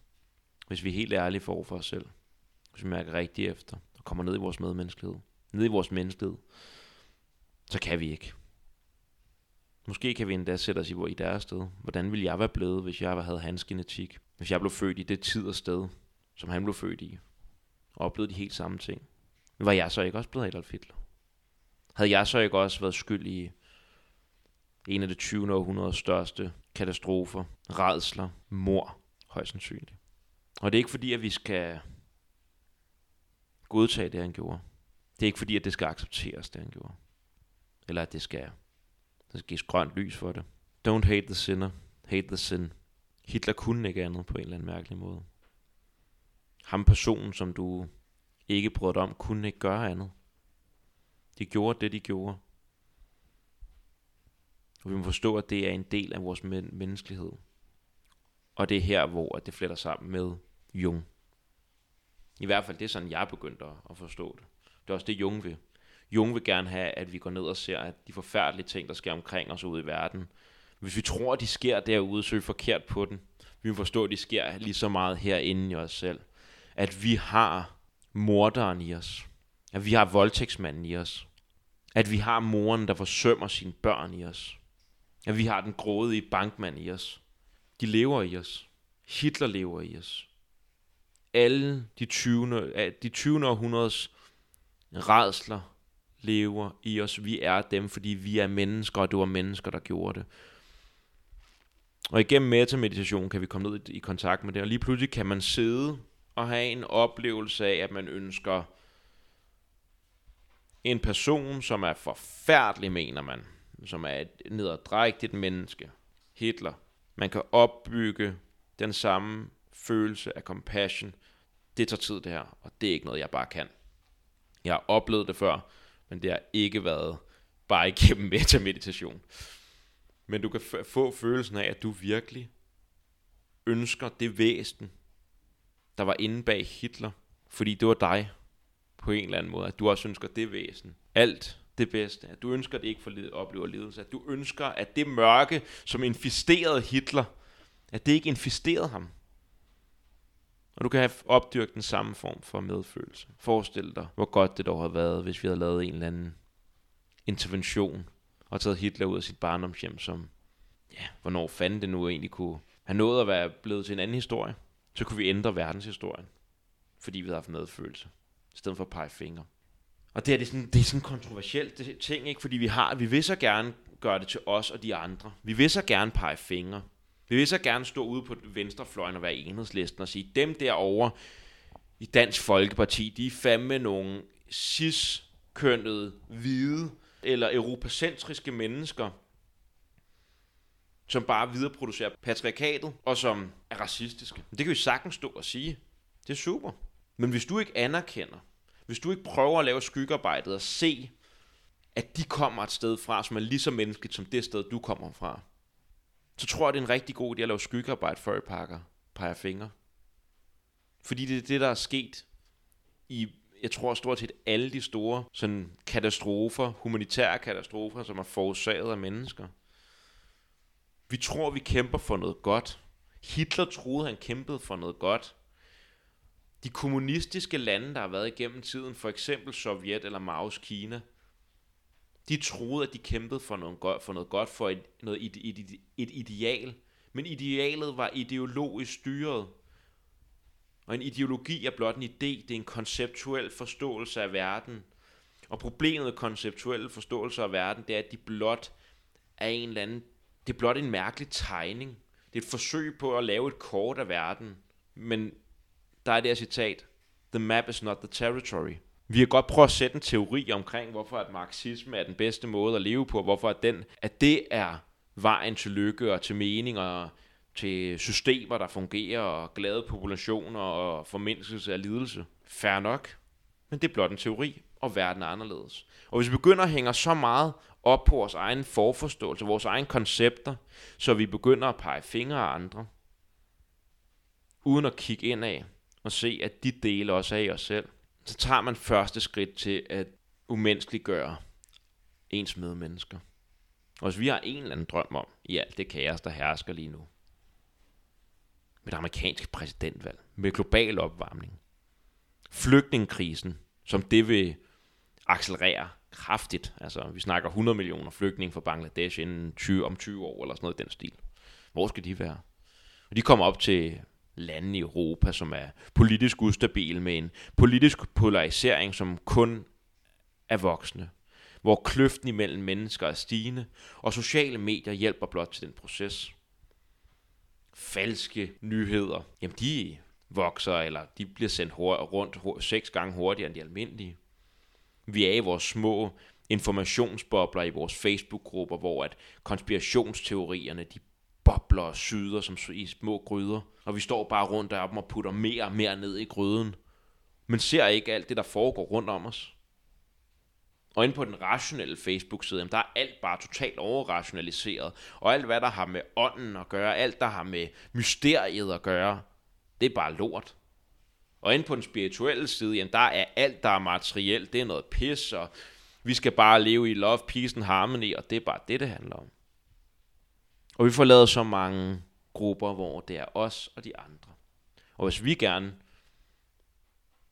Hvis vi er helt ærlige for for os selv. Hvis vi mærker rigtigt efter og kommer ned i vores medmenneskelighed. Ned i vores menneskelighed. Så kan vi ikke. Måske kan vi endda sætte os i, i deres sted. Hvordan ville jeg være blevet, hvis jeg havde hans genetik? Hvis jeg blev født i det tid og sted, som han blev født i, og oplevede de helt samme ting. Var jeg så ikke også blevet Adolf Hitler? Havde jeg så ikke også været skyld i en af det 20. århundredes største katastrofer, redsler, mor, højst sandsynligt. Og det er ikke fordi, at vi skal godtage det, han gjorde. Det er ikke fordi, at det skal accepteres, det han gjorde. Eller at det skal, der skal gives grønt lys for det. Don't hate the sinner, hate the sin. Hitler kunne ikke andet på en eller anden mærkelig måde. Ham personen, som du ikke brød dig om, kunne ikke gøre andet. De gjorde det, de gjorde. Og vi må forstå, at det er en del af vores men- menneskelighed. Og det er her, hvor det fletter sammen med Jung. I hvert fald, det er sådan, jeg begyndte at forstå det. Det er også det, Jung vil. Jung vil gerne have, at vi går ned og ser, at de forfærdelige ting, der sker omkring os ude i verden, hvis vi tror, at de sker derude, så er vi forkert på den. Vi må forstå, at de sker lige så meget herinde i os selv. At vi har morderen i os. At vi har voldtægtsmanden i os. At vi har moren, der forsømmer sine børn i os. At vi har den grådige bankmand i os. De lever i os. Hitler lever i os. Alle de 20. De 20. århundredes redsler lever i os. Vi er dem, fordi vi er mennesker, og det var mennesker, der gjorde det. Og igennem metameditation kan vi komme ned i kontakt med det, og lige pludselig kan man sidde og have en oplevelse af, at man ønsker en person, som er forfærdelig, mener man, som er et nederdrægtigt menneske, Hitler. Man kan opbygge den samme følelse af compassion. Det tager tid det her, og det er ikke noget, jeg bare kan. Jeg har oplevet det før, men det har ikke været bare igennem metameditation. Men du kan få følelsen af, at du virkelig ønsker det væsen, der var inde bag Hitler, fordi det var dig på en eller anden måde, at du også ønsker det væsen. Alt det bedste. At du ønsker, at det ikke for lid- oplever lidelse. At du ønsker, at det mørke, som infisterede Hitler, at det ikke infisterede ham. Og du kan have opdyrket den samme form for medfølelse. Forestil dig, hvor godt det dog havde været, hvis vi havde lavet en eller anden intervention og taget Hitler ud af sit barndomshjem, som, ja, hvornår fanden det nu egentlig kunne have nået at være blevet til en anden historie. Så kunne vi ændre verdenshistorien, fordi vi havde haft medfølelse, i stedet for at pege fingre. Og det er, det er sådan, det er sådan kontroversielt det, ting, ikke? fordi vi har, vi vil så gerne gøre det til os og de andre. Vi vil så gerne pege fingre. Vi vil så gerne stå ude på venstrefløjen og være enhedslisten og sige, dem derovre i Dansk Folkeparti, de er fandme nogle cis-kønnede, hvide eller europacentriske mennesker, som bare videreproducerer patriarkatet, og som er racistiske. Det kan vi sagtens stå og sige. Det er super. Men hvis du ikke anerkender, hvis du ikke prøver at lave skyggearbejdet og se, at de kommer et sted fra, som er lige så menneskeligt som det sted, du kommer fra, så tror jeg, det er en rigtig god idé at lave skyggearbejde, før I pakker, peger fingre. Fordi det er det, der er sket i, jeg tror stort set alle de store sådan katastrofer, humanitære katastrofer, som er forårsaget af mennesker. Vi tror, vi kæmper for noget godt. Hitler troede, han kæmpede for noget godt. De kommunistiske lande, der har været igennem tiden, for eksempel Sovjet eller Maos Kina, de troede, at de kæmpede for noget godt, for, noget godt, for et, noget, ide, et, et, et ideal. Men idealet var ideologisk styret. Og en ideologi er blot en idé, det er en konceptuel forståelse af verden. Og problemet med konceptuelle forståelser af verden, det er, at de blot er en eller anden, det er blot en mærkelig tegning. Det er et forsøg på at lave et kort af verden. Men der er det her citat, The map is not the territory. Vi kan godt prøve at sætte en teori omkring, hvorfor at marxisme er den bedste måde at leve på, hvorfor at, den, at det er vejen til lykke og til mening og til systemer, der fungerer, og glade populationer og formindskelse af lidelse. Fær nok. Men det er blot en teori, og verden er anderledes. Og hvis vi begynder at hænge så meget op på vores egen forforståelse, vores egen koncepter, så vi begynder at pege fingre af andre, uden at kigge ind af og se, at de dele også er i os selv, så tager man første skridt til at umenneskeliggøre ens medmennesker. Og hvis vi har en eller anden drøm om, i alt det kaos, der hersker lige nu, med det amerikanske præsidentvalg, med global opvarmning, flygtningekrisen, som det vil accelerere kraftigt. Altså, vi snakker 100 millioner flygtninge fra Bangladesh inden 20, om 20 år, eller sådan noget i den stil. Hvor skal de være? Og de kommer op til lande i Europa, som er politisk ustabile, med en politisk polarisering, som kun er voksende. Hvor kløften imellem mennesker er stigende, og sociale medier hjælper blot til den proces. Falske nyheder, jamen de vokser, eller de bliver sendt rundt seks gange hurtigere end de almindelige. Vi er i vores små informationsbobler i vores Facebook-grupper, hvor at konspirationsteorierne de bobler og syder som i små gryder, og vi står bare rundt deroppe og putter mere og mere ned i gryden, men ser ikke alt det, der foregår rundt om os. Og inde på den rationelle Facebook-side, der er alt bare totalt overrationaliseret. Og alt, hvad der har med ånden at gøre, alt, der har med mysteriet at gøre, det er bare lort. Og inde på den spirituelle side, jamen, der er alt, der er materielt, det er noget pis, og vi skal bare leve i love, peace and harmony, og det er bare det, det handler om. Og vi får lavet så mange grupper, hvor det er os og de andre. Og hvis vi gerne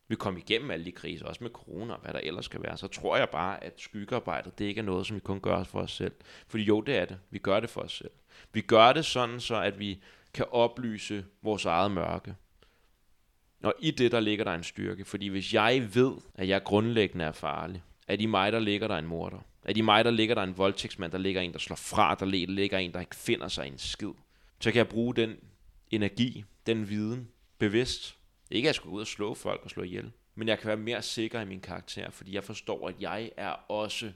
vil komme igennem alle de kriser, også med corona og hvad der ellers kan være, så tror jeg bare, at skyggearbejdet, det ikke er noget, som vi kun gør for os selv. Fordi jo, det er det. Vi gør det for os selv. Vi gør det sådan, så at vi kan oplyse vores eget mørke. Og i det, der ligger der en styrke. Fordi hvis jeg ved, at jeg grundlæggende er farlig, er de mig, der ligger der en morder, Er i mig, der ligger der en voldtægtsmand, der ligger en, der slår fra, der ligger en, der ikke finder sig en skid, så kan jeg bruge den energi, den viden, bevidst. Ikke at jeg skal ud og slå folk og slå ihjel, men jeg kan være mere sikker i min karakter, fordi jeg forstår, at jeg er også,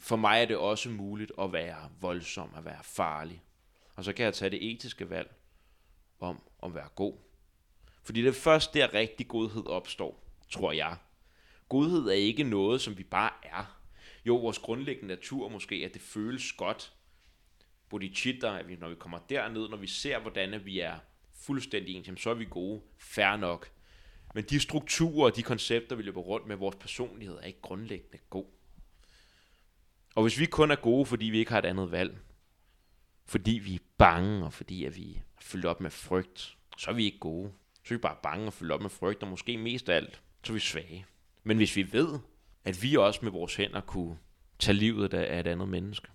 for mig er det også muligt at være voldsom, at være farlig. Og så kan jeg tage det etiske valg om at være god. Fordi det er først der rigtig godhed opstår, tror jeg. Godhed er ikke noget, som vi bare er. Jo, vores grundlæggende natur måske, at det føles godt. Bodhicitta, at vi, når vi kommer derned, når vi ser, hvordan vi er fuldstændig ens, så er vi gode. Fær nok. Men de strukturer og de koncepter, vi løber rundt med, vores personlighed er ikke grundlæggende god. Og hvis vi kun er gode, fordi vi ikke har et andet valg, fordi vi er bange, og fordi at vi er fyldt op med frygt, så er vi ikke gode. Så er vi bare bange og fyldt op med frygt, og måske mest af alt, så er vi svage. Men hvis vi ved, at vi også med vores hænder kunne tage livet af et andet menneske,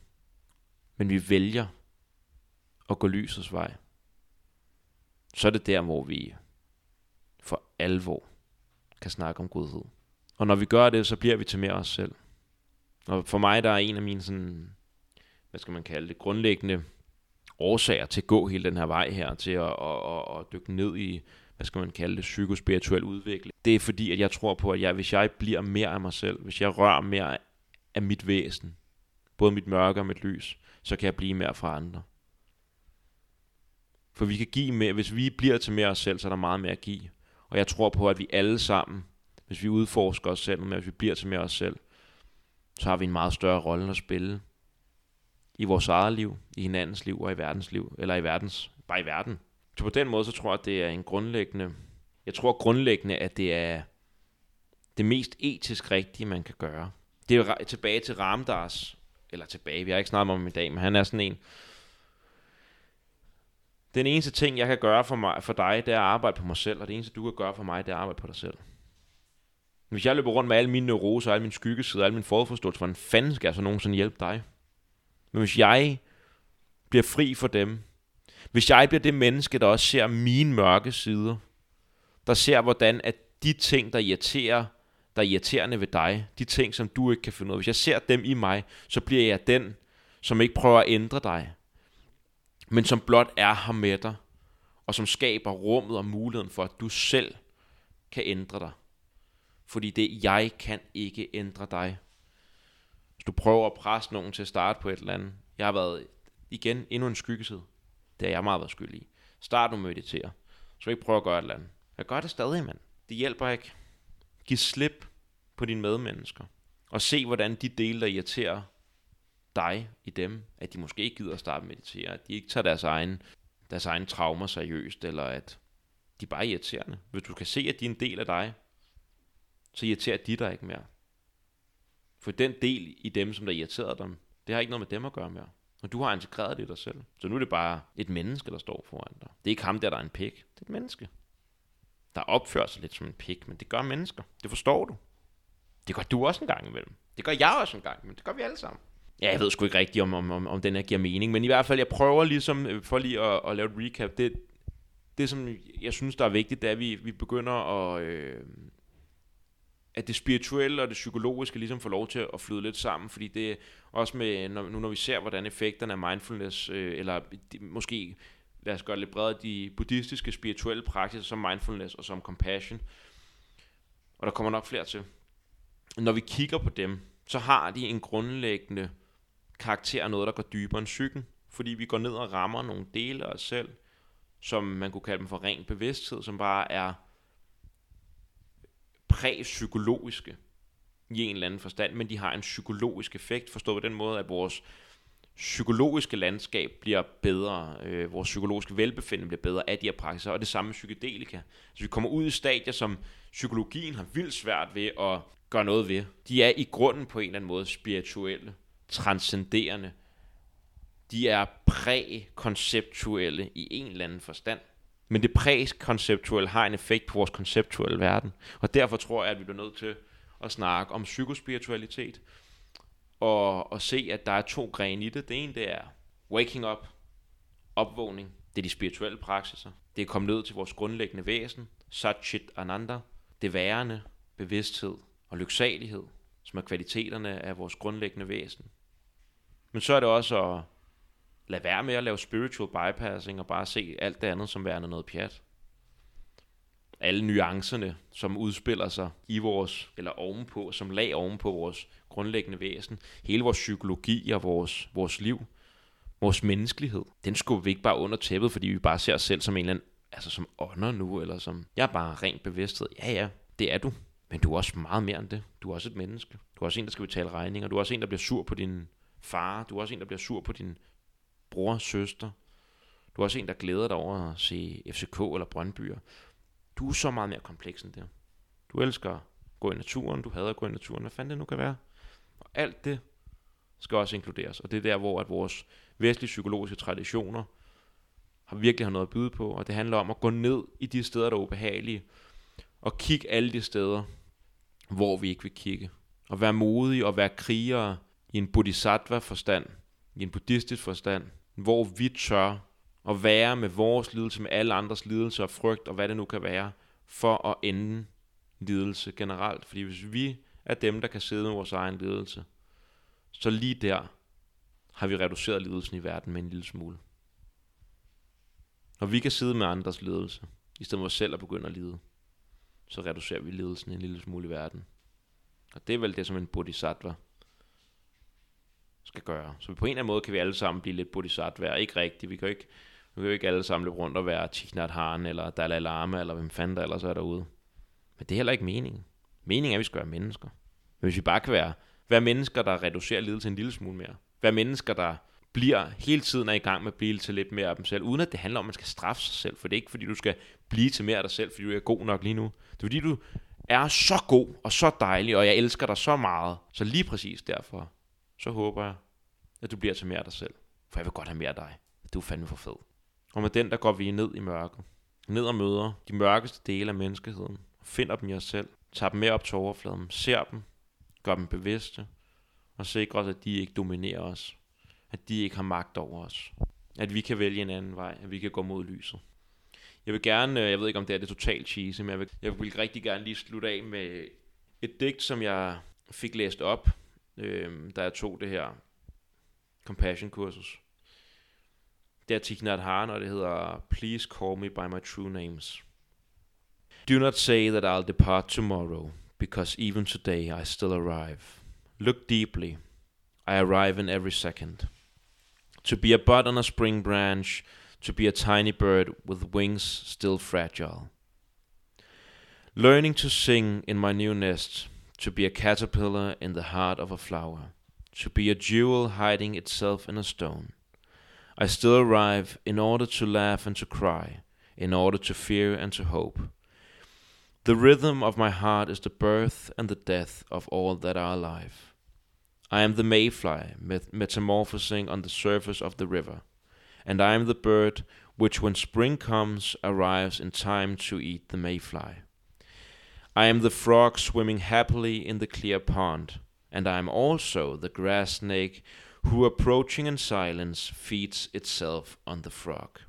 men vi vælger at gå lysets vej, så er det der, hvor vi for alvor kan snakke om godhed. Og når vi gør det, så bliver vi til mere os selv. Og for mig, der er en af mine sådan, hvad skal man kalde det, grundlæggende årsager til at gå hele den her vej her, til at, at, at, at dykke ned i hvad skal man kalde det, psykospirituel udvikling. Det er fordi, at jeg tror på, at jeg, hvis jeg bliver mere af mig selv, hvis jeg rører mere af mit væsen, både mit mørke og mit lys, så kan jeg blive mere fra andre. For vi kan give mere, hvis vi bliver til mere os selv, så er der meget mere at give. Og jeg tror på, at vi alle sammen, hvis vi udforsker os selv, hvis vi bliver til mere os selv, så har vi en meget større rolle at spille i vores eget liv, i hinandens liv og i verdens liv, eller i verdens, bare i verden. Så på den måde, så tror jeg, at det er en grundlæggende... Jeg tror grundlæggende, at det er det mest etisk rigtige, man kan gøre. Det er jo tilbage til Ramdas, eller tilbage, vi har ikke snakket om ham i dag, men han er sådan en... Den eneste ting, jeg kan gøre for, mig, for dig, det er at arbejde på mig selv, og det eneste, du kan gøre for mig, det er at arbejde på dig selv. Hvis jeg løber rundt med alle mine neuroser, alle mine skyggesider, alle mine forudforståelser, hvordan fanden skal jeg så nogensinde hjælpe dig? Men hvis jeg bliver fri for dem, hvis jeg bliver det menneske, der også ser mine mørke sider, der ser, hvordan at de ting, der irriterer, der er irriterende ved dig, de ting, som du ikke kan finde ud af, hvis jeg ser dem i mig, så bliver jeg den, som ikke prøver at ændre dig, men som blot er her med dig, og som skaber rummet og muligheden for, at du selv kan ændre dig. Fordi det, jeg kan ikke ændre dig. Hvis du prøver at presse nogen til at starte på et eller andet, jeg har været, igen, endnu en skyggeside. Det har jeg meget været skyldig i. Start nu med at meditere. Så ikke prøve at gøre et eller andet. Jeg gør det stadig, mand. Det hjælper ikke. Giv slip på dine medmennesker. Og se, hvordan de dele, der irriterer dig i dem, at de måske ikke gider at starte med at meditere, at de ikke tager deres egen, deres egen traumer seriøst, eller at de er bare irriterende. Hvis du kan se, at de er en del af dig, så irriterer de dig ikke mere. For den del i dem, som der irriterer dem, det har ikke noget med dem at gøre mere. Og du har integreret det i dig selv. Så nu er det bare et menneske, der står foran dig. Det er ikke ham der, der er en pik. Det er et menneske. Der opfører sig lidt som en pik, men det gør mennesker. Det forstår du. Det gør du også en gang imellem. Det gør jeg også en gang imellem. Det gør vi alle sammen. Ja, jeg ved sgu ikke rigtigt, om, om, om, om den her giver mening, men i hvert fald, jeg prøver ligesom, øh, for lige at, at lave et recap, det, det som jeg synes, der er vigtigt, det er, at vi, vi begynder at, øh, at det spirituelle og det psykologiske ligesom får lov til at flyde lidt sammen, fordi det også med, når, nu når vi ser, hvordan effekterne af mindfulness, øh, eller de, måske, lad os gøre det lidt bredere, de buddhistiske spirituelle praksiser som mindfulness og som compassion, og der kommer nok flere til. Når vi kigger på dem, så har de en grundlæggende karakter af noget, der går dybere end psyken, fordi vi går ned og rammer nogle dele af os selv, som man kunne kalde dem for ren bevidsthed, som bare er præpsykologiske i en eller anden forstand, men de har en psykologisk effekt, forstået på den måde, at vores psykologiske landskab bliver bedre, øh, vores psykologiske velbefindende bliver bedre af de her praksiser, og det samme med psykedelika. Så vi kommer ud i stadier, som psykologien har vildt svært ved at gøre noget ved. De er i grunden på en eller anden måde spirituelle, transcenderende. De er prækonceptuelle i en eller anden forstand. Men det præskonceptuelle har en effekt på vores konceptuelle verden. Og derfor tror jeg, at vi bliver nødt til at snakke om psykospiritualitet. Og, og se, at der er to grene i det. Det ene, det er waking up, opvågning. Det er de spirituelle praksiser. Det er kommet ned til vores grundlæggende væsen. Satchit Ananda. Det værende, bevidsthed og lyksalighed, som er kvaliteterne af vores grundlæggende væsen. Men så er det også at lad være med at lave spiritual bypassing og bare se alt det andet som værende noget pjat. Alle nuancerne, som udspiller sig i vores, eller ovenpå, som lag ovenpå vores grundlæggende væsen. Hele vores psykologi og vores, vores liv, vores menneskelighed, den skubber vi ikke bare under tæppet, fordi vi bare ser os selv som en eller anden, altså som ånder nu, eller som, jeg er bare rent bevidsthed. Ja, ja, det er du. Men du er også meget mere end det. Du er også et menneske. Du er også en, der skal betale regninger. Du er også en, der bliver sur på din far. Du er også en, der bliver sur på din bror, søster. Du er også en, der glæder dig over at se FCK eller Brøndbyer. Du er så meget mere kompleks end det. Du elsker at gå i naturen, du hader at gå i naturen, hvad fanden det nu kan være. Og alt det skal også inkluderes. Og det er der, hvor at vores vestlige psykologiske traditioner har virkelig har noget at byde på. Og det handler om at gå ned i de steder, der er ubehagelige. Og kigge alle de steder, hvor vi ikke vil kigge. Og være modige og være krigere i en bodhisattva-forstand, i en buddhistisk forstand, hvor vi tør at være med vores lidelse, med alle andres lidelse og frygt, og hvad det nu kan være, for at ende lidelse generelt. Fordi hvis vi er dem, der kan sidde med vores egen lidelse, så lige der har vi reduceret lidelsen i verden med en lille smule. Når vi kan sidde med andres lidelse, i stedet for selv at begynde at lide, så reducerer vi lidelsen en lille smule i verden. Og det er vel det, som en bodhisattva skal gøre. Så på en eller anden måde kan vi alle sammen blive lidt bodhisattva. Ikke rigtigt. Vi kan jo ikke, vi kan jo ikke alle sammen løbe rundt og være Thich Han eller Dalai Lama, eller hvem fanden der ellers er derude. Men det er heller ikke meningen. Meningen er, at vi skal være mennesker. Men hvis vi bare kan være, være mennesker, der reducerer lidelse en lille smule mere. Være mennesker, der bliver hele tiden er i gang med at blive til lidt mere af dem selv, uden at det handler om, at man skal straffe sig selv, for det er ikke fordi, du skal blive til mere af dig selv, fordi du er god nok lige nu. Det er fordi, du er så god og så dejlig, og jeg elsker dig så meget. Så lige præcis derfor, så håber jeg, at du bliver til mere af dig selv. For jeg vil godt have mere af dig. Du er fandme for fed. Og med den, der går vi ned i mørket. Ned og møder de mørkeste dele af menneskeheden. Finder dem i os selv. Tager dem med op til overfladen. Ser dem. Gør dem bevidste. Og sikrer os, at de ikke dominerer os. At de ikke har magt over os. At vi kan vælge en anden vej. At vi kan gå mod lyset. Jeg vil gerne, øh, jeg ved ikke om det er det totalt cheesy, men jeg vil, jeg vil rigtig gerne lige slutte af med Et digt, som jeg fik læst op, øh, da jeg tog det her compassion-kursus. Det er Thich Nhat Hanh, og det hedder Please call me by my true names. Do not say that I'll depart tomorrow, because even today I still arrive. Look deeply. I arrive in every second. To be a bud on a spring branch, to be a tiny bird with wings still fragile. Learning to sing in my new nest, to be a caterpillar in the heart of a flower, to be a jewel hiding itself in a stone. I still arrive in order to laugh and to cry, in order to fear and to hope. The rhythm of my heart is the birth and the death of all that are alive. I am the mayfly met- metamorphosing on the surface of the river, and I am the bird which, when spring comes, arrives in time to eat the mayfly. I am the frog swimming happily in the clear pond, and I am also the grass snake who, approaching in silence, feeds itself on the frog.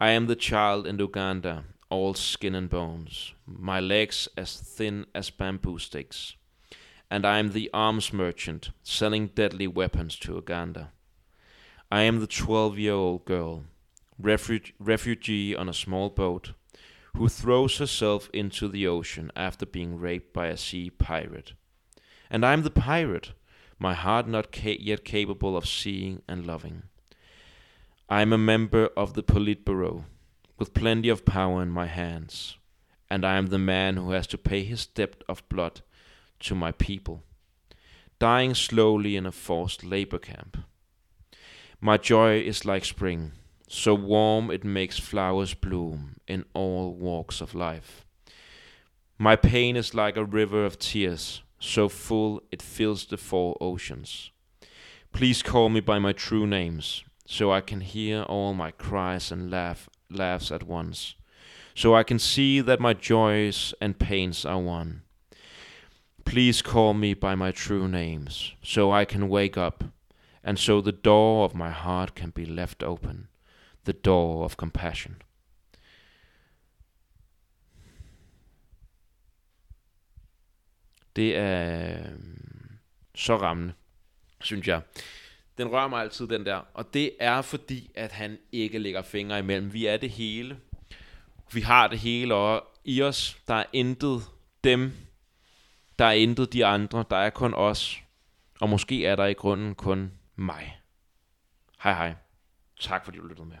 I am the child in Uganda, all skin and bones, my legs as thin as bamboo sticks. And I am the arms merchant selling deadly weapons to Uganda. I am the 12 year old girl, refuge, refugee on a small boat, who throws herself into the ocean after being raped by a sea pirate. And I am the pirate my heart not ca- yet capable of seeing and loving. I am a member of the Politburo, with plenty of power in my hands, and I am the man who has to pay his debt of blood to my people, dying slowly in a forced labor camp. My joy is like spring, so warm it makes flowers bloom in all walks of life. My pain is like a river of tears, so full it fills the four oceans. Please call me by my true names, so I can hear all my cries and laugh laughs at once, so I can see that my joys and pains are one. Please call me by my true names, so I can wake up, and so the door of my heart can be left open, the door of compassion. Det er øh, så rammende, synes jeg. Den rører mig altid, den der. Og det er fordi, at han ikke lægger fingre imellem. Vi er det hele. Vi har det hele, og i os, der er intet dem, der er intet de andre, der er kun os. Og måske er der i grunden kun mig. Hej hej. Tak fordi du lyttede med.